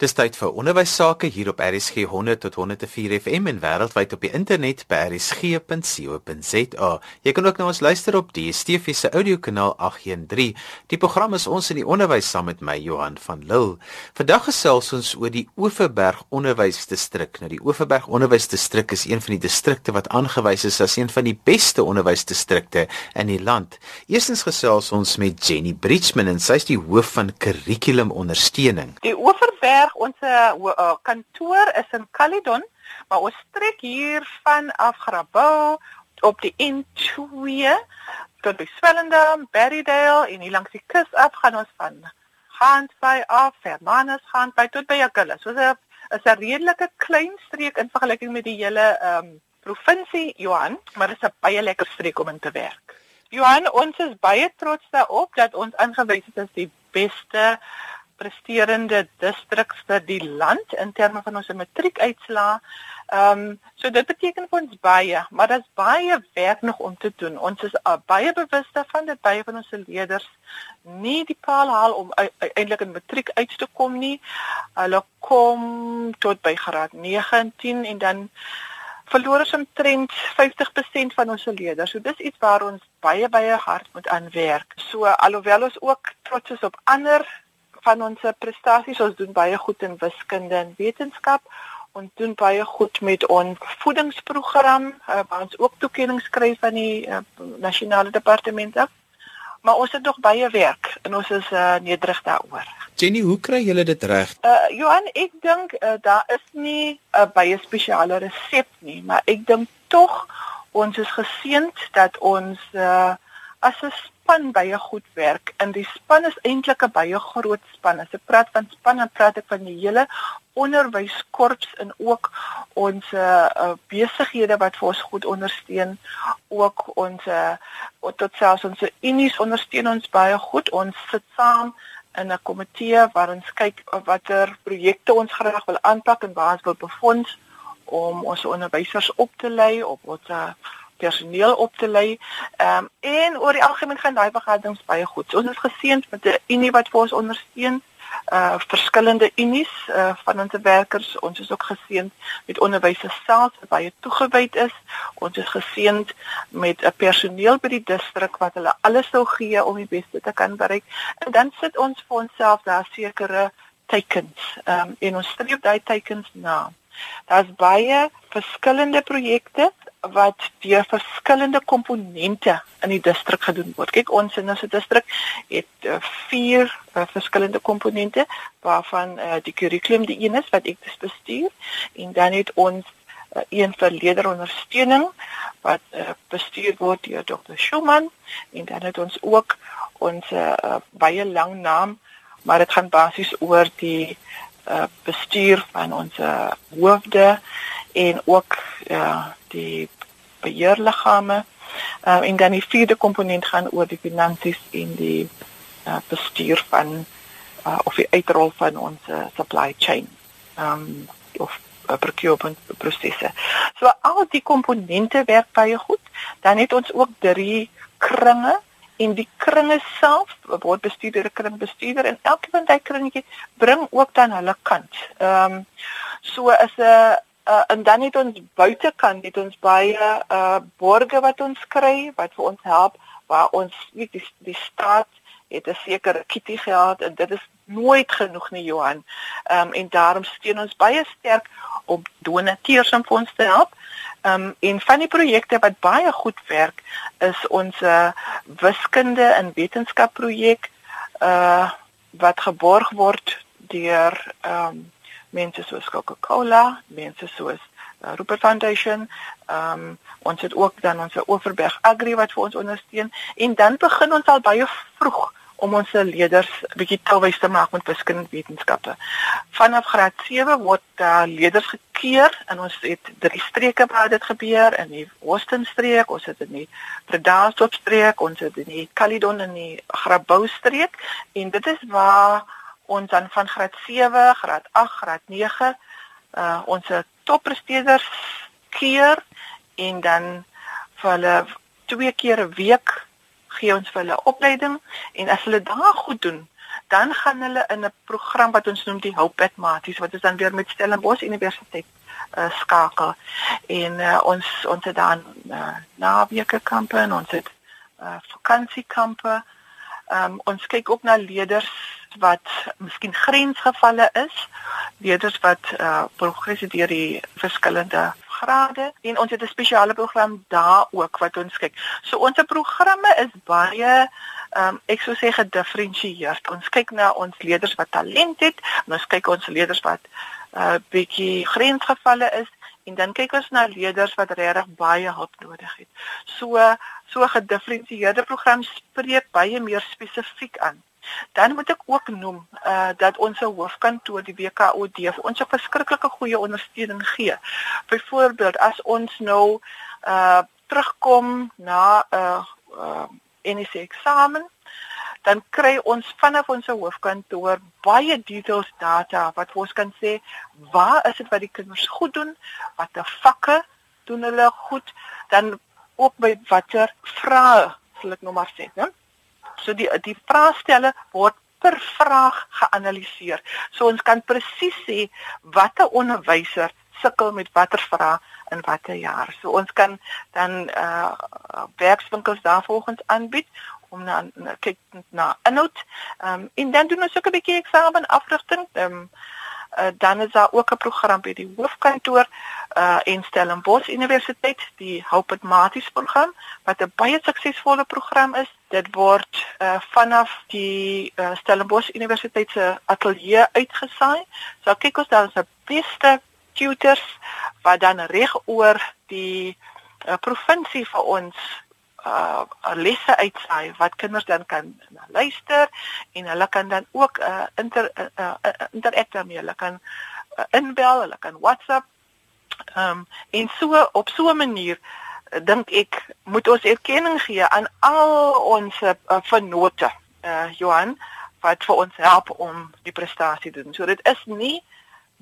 Dis tyd vir onderwys sake hier op RSG 100 tot 104 FM en wêreldwyd op die internet by rsg.co.za. Jy kan ook na ons luister op die DSTV se audiokanaal 813. Die program is ons in die onderwys saam met my Johan van Lille. Vandag gesels ons oor die Oeverberg Onderwysdistrik. Nou die Oeverberg Onderwysdistrik is een van die distrikte wat aangewys is as een van die beste onderwysdistrikte in die land. Eerstens gesels ons met Jenny Bridgman en sy is die hoof van kurrikulumondersteuning. Die Oeverberg ons uh, kantoor is in Caledon, maar ons trek hier van af Grabouw op die N2 tot by Swellendam, Berrydale en hier langs die kus af gaan ons van Gansby af, Hermanus gaan by tot by Achilles. So 'n is 'n redelike klein streek in vergelyking met die hele ehm um, provinsie Johan, maar dit is 'n baie lekker streek om in te werk. Johan, ons is baie trots daarop dat ons aangewys is as die beste presterende distrik vir die land in terme van ons matriekuitslae. Ehm um, so dit beteken vir ons baie, maar daar's baie werk nog om te doen. Ons is uh, baie bewus daarvan dat baie van ons leerders nie die paal haal om eintlik in matriek uit te kom nie. Hulle kom tot by graad 9 en 10 en dan verloor ons omtrent 50% van ons leerders. So dis iets waar ons baie baie hard moet aanwerk. So alhoewel ons ook trots is op ander van ons prestasies. Ons doen baie goed in wiskunde en wetenskap. Ons doen baie goed met ons voedingsprogram uh, waar ons ook toekenning skryf van die uh, nasionale departement af. Maar ons het nog baie werk en ons is uh, nederig daaroor. Jenny, hoe kry julle dit reg? Uh Johan, ek dink uh, daar is nie 'n uh, baie spesiale resep nie, maar ek dink tog ons is geseënd dat ons uh, as 'n span baie goed werk. En die span is eintlik 'n baie groot span. As ek praat van span, dan praat ek van die hele onderwyskorps en ook ons uh, besighede wat vir ons goed ondersteun, ook ons uh, tot selfs ons unies ondersteun ons baie goed. Ons sit saam in 'n komitee waar ons kyk watter projekte ons graag wil aanpak en waar ons wil befonds om ons onderwysers op te lei op uh, personeel op te lei. Ehm um, en oor die algemeen gaan daai vergaderings baie goed. So, ons is geseënd met 'n unie wat vir ons ondersteun uh verskillende unies uh van ons werkers. Ons is ook geseënd met onderwysers self wat baie toegewyd is. Ons is geseënd met 'n personeel by die distrik wat hulle alles sou gee om die beste te kan bereik. En dan sit ons vir onsself daar sekere teikens. Ehm um, en ons streef daai teikens na. Daar's baie verskillende projekte wat deur verskillende komponente in die distrik gedoen word. Kyk, ons in ons distrik het uh, vier uh, verskillende komponente waarvan uh, die kurrikulum die een is wat ek bestuur en dan het ons uh, een vir leerderondersteuning wat uh, bestuur word deur Dr. Schumann en dan het ons ook ons uh, baie lang naam maar dit gaan basies oor die uh, bestuur van ons uh, hoofde en ook ja die beheerliggame uh, en dan die vierde komponent gaan oor die finansies en die uh, bestuur van uh, of die uitrol van ons uh, supply chain um of uh, procurement prosesse. So al die komponente werk baie goed. Dan het ons ook drie kringe en die kringe self word bestuur deur 'n kringbestuurder en elke van daai kringetjie bring ook dan hulle kant. Ehm um, so is 'n uh, en dan het ons buitekant het ons baie uh borge wat ons kry wat vir ons help waar ons weet die, die staat het 'n sekere kitty gehad en dit is nooit genoeg nie Johan. Ehm um, en daarom steun ons baie sterk om donateurs om ons te help. Ehm um, en van die projekte wat baie goed werk is ons uh, wiskunde en wetenskap projek uh wat geborg word deur ehm um, mense soos Coca-Cola, mense soos uh, Rupert Foundation, ehm um, ons het ook dan ons Oeverberg Agri wat vir ons ondersteun. En dan begin ons al baie vroeg om ons leerders bietjie touwys te maak met wiskunde wetenskappe. Vanaf graad 7 word uh, leerders gekeer en ons het drie streke waar dit gebeur. In die Western streek, ons het in die Predasop streek, ons het in die Caledon en die Grabouw streek en dit is waar ons dan van graad 7, graad 8, graad 9 uh ons toppresteerders keer en dan vir hulle twee keer 'n week gee ons vir hulle opleiding en as hulle daar goed doen dan gaan hulle in 'n program wat ons noem die Hope at Maties wat is dan weer met Stellenbosch Universiteit uh, skakel. En uh, ons ons het dan uh, naweke kampe en ons het uh, vakansiekampe. Um, ons kyk ook na leerders wat miskien grensgevalle is, leerders wat uh, progressie deur die verskillende grade en ons het 'n spesiale program daar ook wat ons kyk. So ons programme is baie ehm um, ek sou sê gedifferensieerd. Ons kyk na ons leerders wat talent het ons kyk ons leerders wat 'n uh, bietjie grensgevalle is en dan kyk ons na leerders wat regtig baie hulp nodig het. So so gedifferensieerde program spreek baie meer spesifiek aan. Dan moet ek ook noem uh dat ons hoofkantoor die WKOD vir ons 'n verskriklike goeie ondersteuning gee. Byvoorbeeld as ons nou uh terugkom na 'n uh, uh NEC eksamen, dan kry ons vanaf ons hoofkantoor baie details data wat ons kan sê waar is dit wat die kinders goed doen, watter vakke doen hulle goed, dan ook by watter vrae sal ek nou maar sê, né? So die die vraestelle word per vraag geanaliseer. So ons kan presies sê watter onderwyser sukkel met watter vraag in watter jaar. So ons kan dan uh werkswinkels daarvolgens aanbied om na kyk na inhoud. Ehm um, en dan doen ons ook 'n bietjie eksamen afrigting. Ehm um, uh, dan is daar ook 'n program by die hoofkantoor uh in Stellenbosch Universiteit, die Hope It Maties program wat 'n baie suksesvolle program is. Dit word uh vanaf die uh, Stellenbosch Universiteit se ateljee uitgesaai. So kyk ons dan se beste tutors wat dan reg oor die uh, provinsie vir ons uh lesse uitsaai wat kinders dan kan luister en hulle kan dan ook uh inter uh, uh, interact daarmee. Hulle kan uh, inbel, hulle kan WhatsApp. Ehm um, en so op so 'n manier uh, dink ek moet ons erkenning gee aan al ons uh, vennote. Uh Johan wat vir ons help om die prestasie te doen. So dit is nie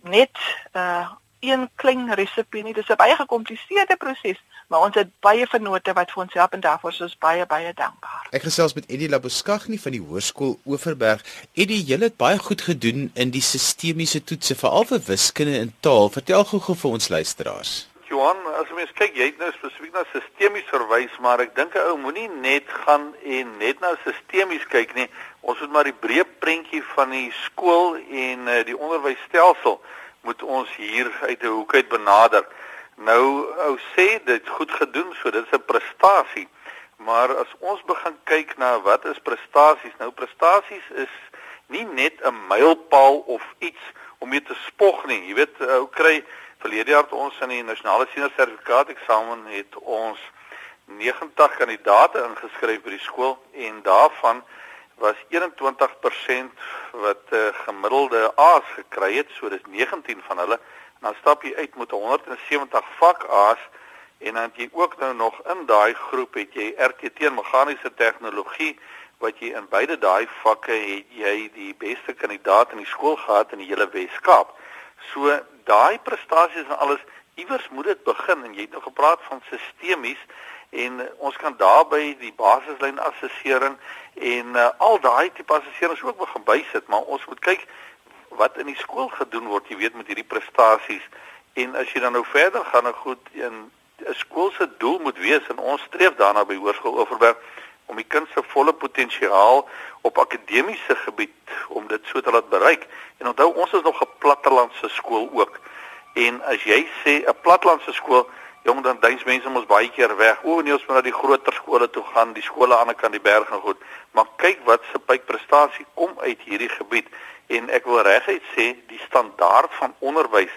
net uh een klein resepie nie. Dis 'n baie gekompliseerde proses, maar ons het baie vennote wat vir ons help en daarvoor is ons baie baie dankbaar. Ek gesels met Eddie Labuskaghni van die Hoërskool Oeverberg. Eddie, jy het baie goed gedoen in die sistemiese toetse, veral vir wiskunde en taal. Vertel gou-gou vir ons luisteraars. Johan, as mens kyk, jy het nou spesifiek na sistemies verwys, maar ek dink 'n ou moenie net gaan en net na sistemies kyk nie. Ons moet maar die breë prentjie van die skool en uh, die onderwysstelsel moet ons hier uit 'n hoek uit benader. Nou ou sê dit goed gedoen, so dit is 'n prestasie. Maar as ons begin kyk na wat is prestasies? Nou prestasies is nie net 'n mylpaal of iets om mee te spog nie. Jy weet, ou kry verlede jaar toe ons in die nasionale senior sertifikaat eksamen het ons 90 kandidate ingeskryf by die skool en daarvan was 21% wat uh, gemiddelde A's gekry het, so dis 19 van hulle. En dan stap jy uit met 170 vak A's en dan het jy ook nou nog in daai groep het jy RTT meganiese tegnologie wat jy in beide daai vakke het jy die beste kandidaat in die skool gehad in die hele Wes-Kaap. So daai prestasies en alles iewers moet dit begin en jy het nou gepraat van sistemies en uh, ons kan daarby die basislyn assessering en uh, al daai tipe assesserings ook begin bysit maar ons moet kyk wat in die skool gedoen word jy weet met hierdie prestasies en as jy dan nou verder gaan nou goed in 'n skool se doel moet wees en ons streef daarna by hoërskool Oeverberg om die kind se volle potensiaal op akademiese gebied om dit so te laat bereik en onthou ons is nog 'n plattelandse skool ook en as jy sê 'n plattelandse skool jong dan duins mense mos baie keer weg. O nee, ons moet na die groter skole toe gaan, die skole aan die kant die berg en goed. Maar kyk wat se prestasie kom uit hierdie gebied en ek wil reguit sê die standaard van onderwys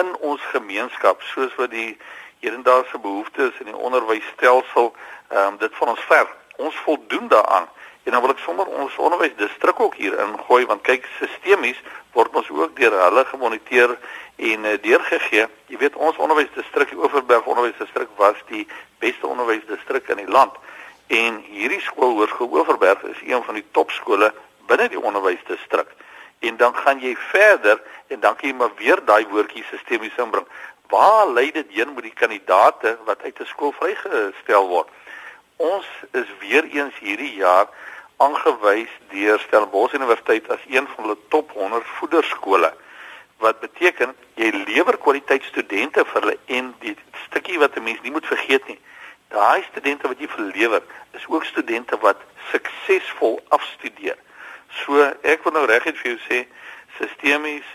in ons gemeenskap soos wat die hedendaagse behoeftes in die onderwysstelsel ehm um, dit van ons ver. Ons voldoen daaraan. En dan wil ek sommer ons onderwysdistrik ook hier ingooi want kyk sistemies word ons ook deur hulle gemoniteer en uh, deurgegee. Jy weet ons onderwysdistrik, die Oeverberg onderwysdistrik was die beste onderwysdistrik in die land. En hierdie skool Hoërskool Oeverberg is een van die topskole binne die onderwysdistrik. En dan gaan jy verder en dan kan jy maar weer daai woordjie sistemies inbring. Waar lei dit heen met die kandidate wat uit 'n skool vrygestel word? Ons is weer eens hierdie jaar aangewys deur Stellenbosch Universiteit as een van hulle top 100 voederskole wat beteken jy lewer kwaliteit studente vir hulle en die stukkie wat 'n mens nie moet vergeet nie daai studente wat jy verlewer is ook studente wat suksesvol afstudeer so ek wil nou reguit vir jou sê sistemies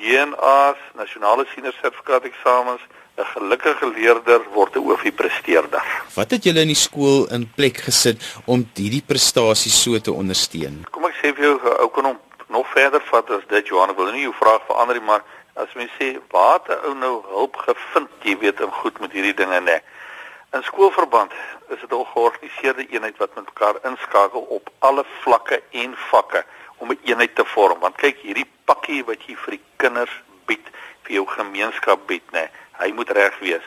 JNA's nasionale senior sertifikaat eksamens 'n gelukkige leerder word 'n OFI presteerder. Wat het julle in die skool in plek gesit om hierdie prestasies so te ondersteun? Kom ek sê vir jou ou kon hom nog verder vat as dit Johan wil nie jou vraag verander nie, maar as mens sê waar het 'n ou nou hulp gevind, jy weet, in goed met hierdie dinge nê. In skoolverband is dit 'n georganiseerde eenheid wat met mekaar inskakel op alle vlakke en vakke om 'n eenheid te vorm. Want kyk, hierdie pakkie wat jy vir die kinders bied, vir jou gemeenskap bied, nê hy moet reg wees.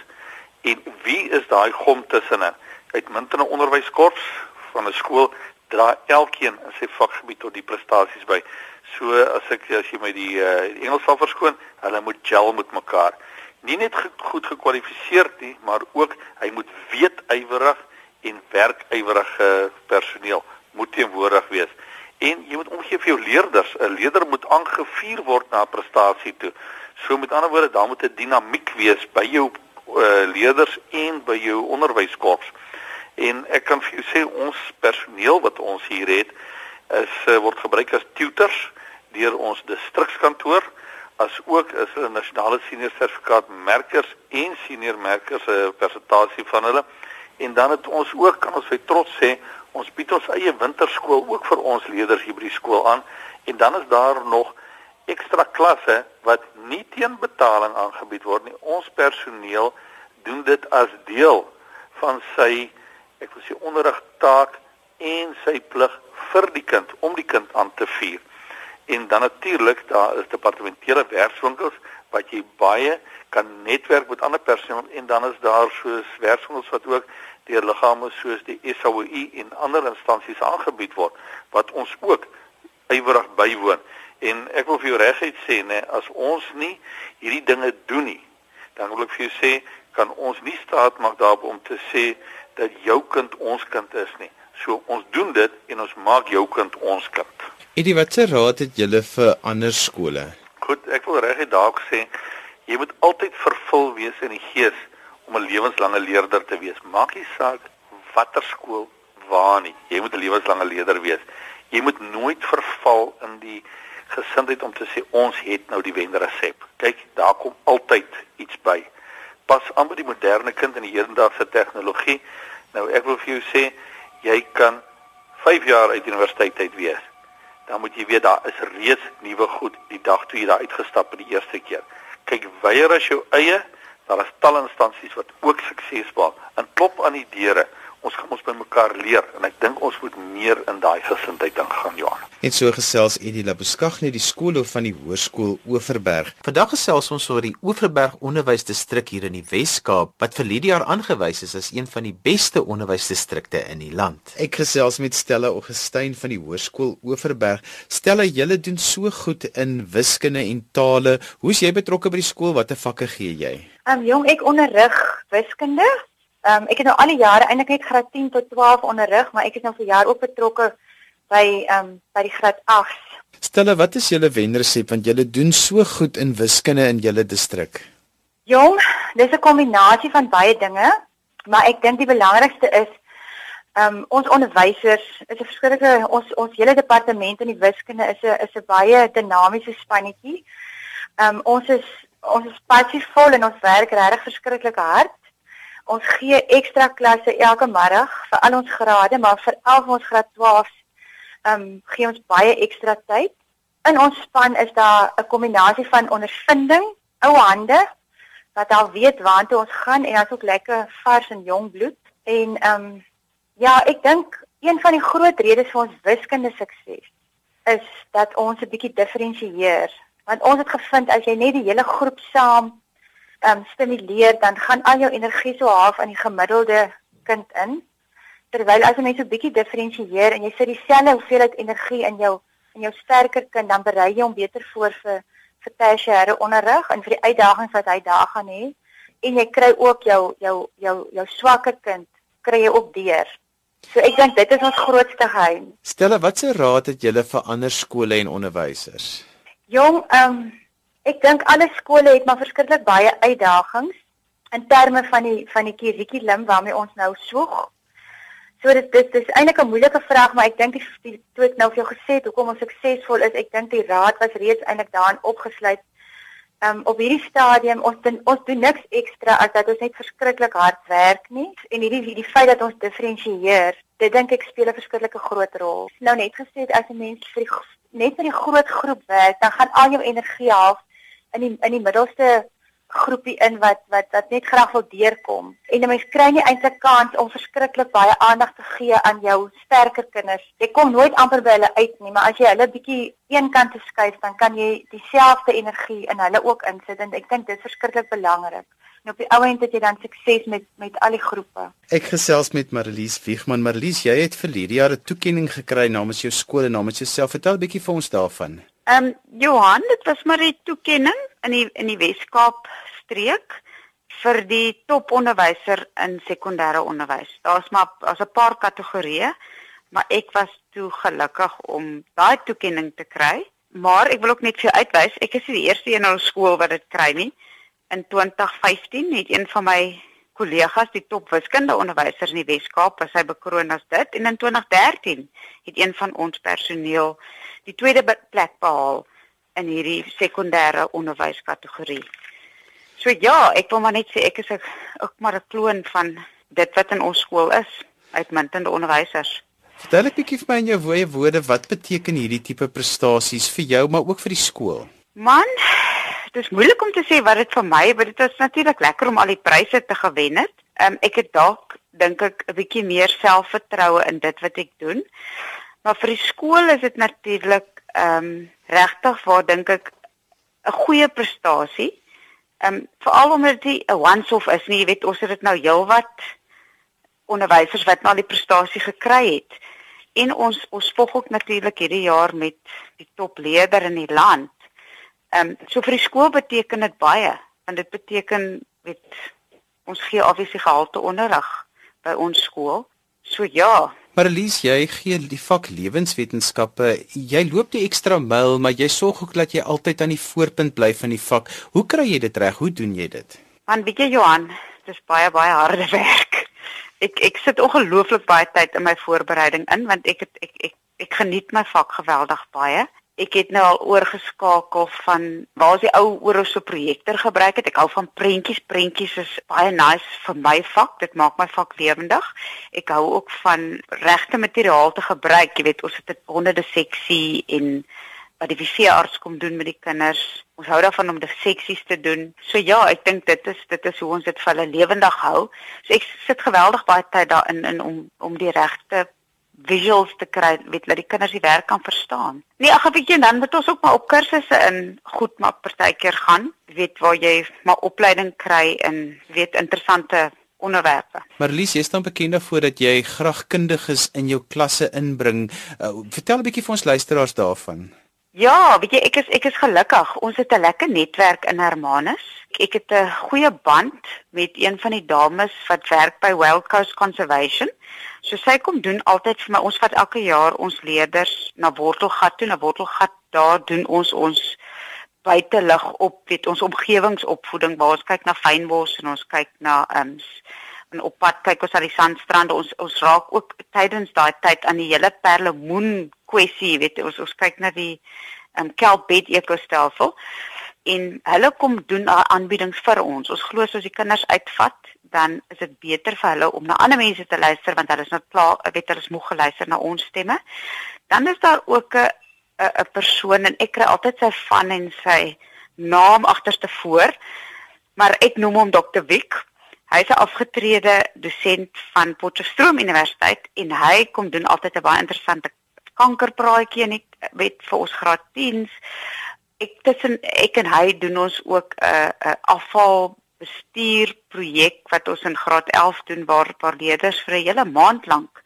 En wie is daai gom tussenin? Uitmuntende onderwyskorps van 'n skool dra elkeen in sy vakgebied tot die prestasies by. So as ek as jy my die, uh, Engels sal verskoon, hulle moet gel met mekaar. Nie net goed gekwalifiseerd nie, maar ook hy moet weet ywerig en werk ywerige personeel moet teenwoordig wees. En jy moet omgee vir jou leerders. 'n Leerder moet aangevuur word na prestasie toe. So met ander woorde, daar moet 'n dinamiek wees by jou uh, leerders en by jou onderwyskorps. En ek kan vir jou sê ons personeel wat ons hier het is uh, word gebruik as tutors deur ons distrikskantoor as ook is 'n nasionale senior sertifikaat merkers en senior merkers 'n uh, persentasie van hulle. En dan het ons ook kan ons vir trots sê ons bied ons eie winterskool ook vir ons leerders hier by die skool aan en dan is daar nog ekstra klasse wat nie teen betaling aangebied word nie. Ons personeel doen dit as deel van sy ek wil sê onderrigtaak en sy plig vir die kind om die kind aan te vuur. En dan natuurlik daar is departementele werkswinkels wat jy baie kan netwerk met ander personeel en dan is daar soos werkswinkels wat ook deur liggame soos die SAOI en ander instansies aangebied word wat ons ook ywerig bywoon. En ek wil vir jou reguit sê nê, as ons nie hierdie dinge doen nie, dan wil ek vir jou sê kan ons nie staat maak daarop om te sê dat jou kind ons kind is nie. So ons doen dit en ons maak jou kind ons kind. Eddie, watse raad het julle vir ander skole? Goed, ek wil reguit daar sê jy moet altyd vervul wees in die gees om 'n lewenslange leerder te wees. Maak nie saak watter skool waar nie. Jy moet 'n lewenslange leerder wees. Jy moet nooit verval in die gesindheid om te sê ons het nou die wenresep. Kyk, daar kom altyd iets by. Pas aan by die moderne kind in die hedendaagse tegnologie. Nou ek wil vir jou sê jy kan 5 jaar uit universiteit uit wees. Dan moet jy weet daar is reeds nuwe goed die dag toe jy daar uitgestap het die eerste keer. Kyk, weier as jou eie, daar is talle instansies wat ook suksesvol en klop aan die deure ons gaan ons by mekaar leer en ek dink ons moet meer in daai gesindheid ingaan Johan. En so gesels Eddie Labuskaghni die skoolhoof van die hoërskool Oeverberg. Vandag gesels ons oor die Oeverberg onderwysdistrik hier in die Wes-Kaap wat vir hierdie jaar aangewys is as een van die beste onderwysdistrikte in die land. Ek gesels met Stella Augustyn van die hoërskool Oeverberg. Stella, julle doen so goed in wiskunde en tale. Hoe's jy betrokke by die skool? Watter vakke gee jy? Ehm um, jong, ek onderrig wiskunde, Ehm um, ek het nou al die jare eintlik net graad 10 tot 12 onderrig, maar ek is nou vir jaar ook betrokke by ehm um, by die graad 8. Stelle, wat is julle wenresep want julle doen so goed in wiskunde in julle distrik? Jong, dis 'n kombinasie van baie dinge, maar ek dink die belangrikste is ehm um, ons onderwysers is 'n verskillende ons ons hele departement in die wiskunde is 'n is 'n baie dinamiese spannetjie. Ehm um, ons is ons is passievol en ons werk regtig verskriklik hard. Ons gee ekstra klasse elke middag vir al ons grade, maar vir al ons graad 12s ehm um, gee ons baie ekstra tyd. In ons span is daar 'n kombinasie van ondervinding, ou hande wat al weet waartoe ons gaan en ons ook lekker vars en jong bloed. En ehm um, ja, ek dink een van die groot redes vir ons wiskunde sukses is dat ons 'n bietjie diferensieer. Want ons het gevind as jy net die hele groep saam um, stimuleer dan gaan al jou energie so half aan die gemiddelde kind in. Terwyl as jy net so 'n bietjie diferensieer en jy sit dieselfde hoeveelheid energie in jou in jou sterker kind dan berei jy hom beter voor vir vir tersiêre onderrig en vir die uitdagings wat hy daar gaan hê en jy kry ook jou jou jou jou swakker kind kry jy ook deur. So ek dink dit is ons grootste geheim. Stelle, watse raad het julle vir ander skole en onderwysers? Jong, ehm um, ek dink alle skole het maar verskriklik baie uitdagings in terme van die van die kurrikulum waarmee ons nou swoeg. So dit dis dis eintlik 'n moeilike vraag, maar ek dink die toe ek nou vir jou gesê het hoekom ons suksesvol is, ek dink die raad was reeds eintlik daarin opgesluit. Ehm um, op hierdie stadium ons doen ons doen niks ekstra as dat ons net verskriklik hard werk nie en hierdie die feit dat ons diferensieer, dit dink ek speel 'n verskriklike groot rol. Nou net gesê as 'n mens vir die, net vir die groot groep werk, dan gaan al jou energie half in die in die middelste groepie in wat wat wat net graag wil deurkom. En 'n mens kry nie eintlik kans om verskriklik baie aandag te gee aan jou sterker kinders. Jy kom nooit amper by hulle uit nie, maar as jy hulle bietjie een kant te skuif, dan kan jy dieselfde energie in hulle ook insit en ek dink dit is verskriklik belangrik. En op die ou end het jy dan sukses met met al die groepe. Ek gesels met Marlies Wiegman. Marlies, jy het vir hierdie jaar 'n toekenning gekry namens jou skool en namens jouself. Vertel 'n bietjie vir ons daarvan. Ehm um, Johan, dit was maar 'n toekenning in die in die Wes-Kaap streek vir die toponderwyser in sekondêre onderwys. Daar's maar as 'n paar kategorieë, maar ek was toe gelukkig om daai toekenning te kry. Maar ek wil ook net vir uitwys, ek is die eerste een in ons skool wat dit kry nie. In 2015 het een van my kollegas, die top wiskunde onderwyser in die Wes-Kaap, was hy bekroon as dit en in 2013 het een van ons personeel die tweede plek behaal in hierdie sekondêre onderwyskategorie. So ja, ek wil maar net sê ek is ook, ook maar 'n kloon van dit wat in ons skool is, uitmuntende onderwysers. Vertel 'n bietjie vir my in jou woorde woorde wat beteken hierdie tipe prestasies vir jou maar ook vir die skool? Man, dit is moeilik om te sê wat dit vir my, maar dit is natuurlik lekker om al die pryse te gewen het. Um, ek het dalk dink ek 'n bietjie meer selfvertroue in dit wat ek doen. Maar vir die skool is dit natuurlik ehm um, regtig waar dink ek 'n goeie prestasie. Ehm um, veral omdat dit 'n once-off is, nie, jy weet ons het dit nou heelwat onderwysers wat nou al die prestasie gekry het. En ons ons volg ook natuurlik hierdie jaar met die topleier in die land. Ehm um, so vir die skool beteken dit baie, want dit beteken weet ons gee obviously gehalte onderrig by ons skool. So ja, Marlies, jy gee die vak lewenswetenskappe. Jy loop die ekstra myl, maar jy sorg ook dat jy altyd aan die voorpunt bly van die vak. Hoe kry jy dit reg? Hoe doen jy dit? Man, weet jy Johan, dis baie baie harde werk. Ek ek sit ongelooflik baie tyd in my voorbereiding in want ek het, ek ek ek geniet my vak geweldig baie ek het nou al oorgeskakel van waar is die ou oorse projektor gebruik het. Ek hou van prentjies. Prentjies is baie nice vir my vak. Dit maak my vak lewendig. Ek hou ook van regte materiaal te gebruik. Jy weet, ons het 'n honderde seksie en wat die VC-arts kom doen met die kinders. Ons hou daarvan om die seksies te doen. So ja, ek dink dit is dit is hoe ons dit vir hulle lewendig hou. So ek sit geweldig baie tyd daarin in om om die regte visuals te kry, weet dat die kinders die werk kan verstaan. Nee, ag, weet jy, dan moet ons ook maar op kursusse in goed maar partykeer gaan, weet waar jy maar opleiding kry in weet interessante onderwerpe. Marlies, jy staan bekend daarvoor dat jy graag kundiges in jou klasse inbring. Uh, vertel 'n bietjie vir ons luisteraars daarvan. Ja, weet jy, ek is ek is gelukkig. Ons het 'n lekker netwerk in Hermanus. Ek het 'n goeie band met een van die dames wat werk by Wild Coast Conservation. So sy kom doen altyd vir my. Ons vat elke jaar ons leerders na Wortelgat toe, na Wortelgat. Daar doen ons ons buitelug op, weet ons omgewingsopvoeding waar ons kyk na fynbos en ons kyk na ehm um, en op pad kyk ons aan die sandstrande. Ons ons raak ook tydens daai tyd aan die hele perlemoen kwessie, weet ons ons kyk na die ehm um, kelpbed ekostelsel en hulle kom doen aanbiedings vir ons. Ons glo as die kinders uitvat dan is dit beter vir hulle om na ander mense te luister want hulle is nou klaar, weet hulle is moeg geluister na ons stemme. Dan is daar ook 'n 'n persoon en ek kry altyd sy van en sy naam agterste voor, maar ek noem hom Dr. Wick. Hy is 'n afgetrede dosent van Potchefstroom Universiteit en hy kom doen altyd 'n baie interessante kankerpraatjie en ek weet vir ons graad 10s ek tussen ek en hy doen ons ook 'n uh, 'n uh, afval bestuurprojek wat ons in graad 11 doen waar waar leerders vir 'n hele maand lank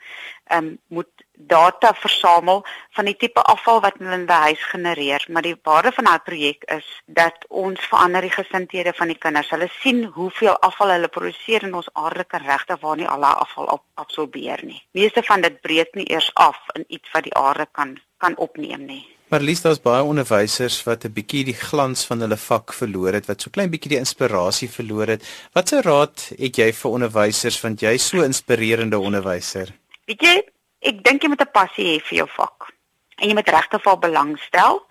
ehm um, moet data versamel van die tipe afval wat hulle in die huis genereer, maar die waarde van daai projek is dat ons verander die gesindhede van die kinders. Hulle sien hoeveel afval hulle produseer in ons aarde kan regtig waar nie al daai afval op absorbeer nie. Meeste van dit breek nie eers af in iets wat die aarde kan kan opneem nie. Maar liefs daar's baie onderwysers wat 'n bietjie die glans van hulle vak verloor het, wat so klein bietjie die inspirasie verloor het. Watse raad het jy vir onderwysers want jy's so inspirerende onderwyser? Weet jy, ek dink jy moet 'n passie hê vir jou vak. En jy moet regtig vir belangstel.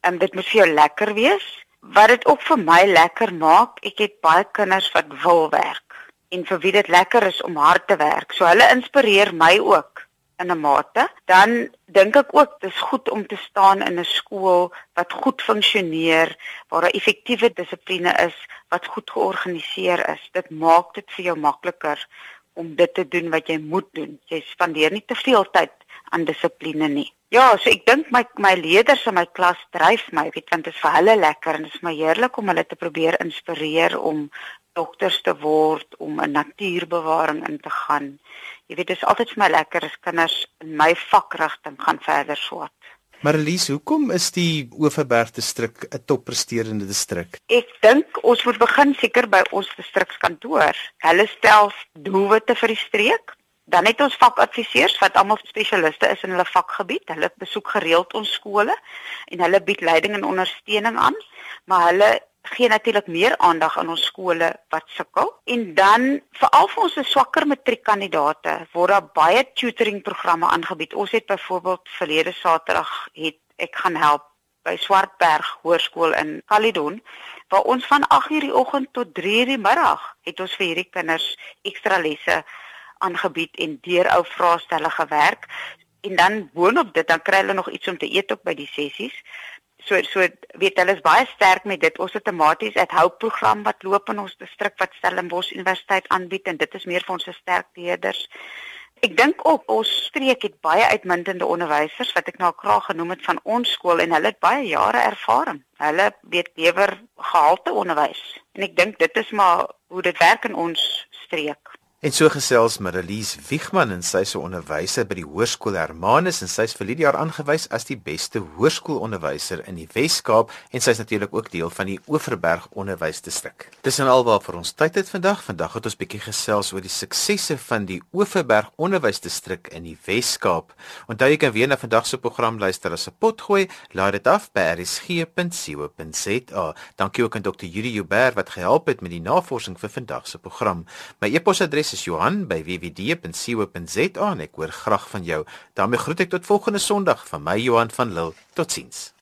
En um, dit moet vir jou lekker wees. Wat dit ook vir my lekker maak, ek het baie kinders wat wil werk en vir wie dit lekker is om hard te werk. So hulle inspireer my ook in 'n mate, dan dink ek ook dis goed om te staan in 'n skool wat goed funksioneer, waar daar effektiewe dissipline is, wat goed georganiseer is. Dit maak dit vir jou makliker om dit te doen wat jy moet doen. Jy spandeer nie te veel tyd aan dissipline nie. Ja, so ek dink my my leerders in my klas dryf my, weet want dit is vir hulle lekker en dit is my heerlik om hulle te probeer inspireer om dokters te word, om 'n natuurbewaring in te gaan jy weet dit is altyd vir my lekker as kinders in my vakrigting gaan verder swat. Marlies, hoekom is die Oeverberg distrik 'n toppresterende distrik? Ek dink ons moet begin seker by ons distrikskantoor. Hulle stel doelwitte vir die streek. Dan het ons vakadviseurs wat almal spesialiste is in hulle vakgebied. Hulle besoek gereeld ons skole en hulle bied leiding en ondersteuning aan, maar hulle gee natuurlik meer aandag aan ons skole wat sukkel. En dan veral vir ons swakker matriekkandidate word daar baie tutoring programme aangebied. Ons het byvoorbeeld verlede Saterdag het ek gaan help by Swartberg Hoërskool in Caledon waar ons van 8:00 die oggend tot 3:00 die middag het ons vir hierdie kinders ekstra lesse aangebied en deur ou vraestelle gewerk. En dan boonop dit dan kry hulle nog iets om te eet op by die sessies so so weet hulle is baie sterk met dit. Ons het 'n tematies at hope program wat loop in ons distrik wat Stellenbosch Universiteit aanbied en dit is meer vir ons sterk leerders. Ek dink ook ons streek het baie uitmuntende onderwysers wat ek nou graag genoem het van ons skool en hulle het baie jare ervaring. Hulle weet lewer gehalte onderwys en ek dink dit is maar hoe dit werk in ons streek. En so gesels Marlies Wiegman en sy se onderwyser by die Hoërskool Hermanus en sy is vir hierdie jaar aangewys as die beste hoërskoolonderwyser in die Wes-Kaap en sy is natuurlik ook deel van die Oeverberg Onderwysdistrik. Dis en alwaar vir ons tyd het vandag. Vandag het ons bietjie gesels oor die suksesse van die Oeverberg Onderwysdistrik in die Wes-Kaap. Onthou jy kan weer na vandag se program luister as 'n potgooi. Laai dit af by rsg.co.za. Dankie ook aan Dr. Yuri Joubert wat gehelp het met die navorsing vir vandag se program. My e-posadres is Johan by wwd.co.za en ek hoor graag van jou. daarmee groet ek tot volgende Sondag van my Johan van Lille. Totsiens.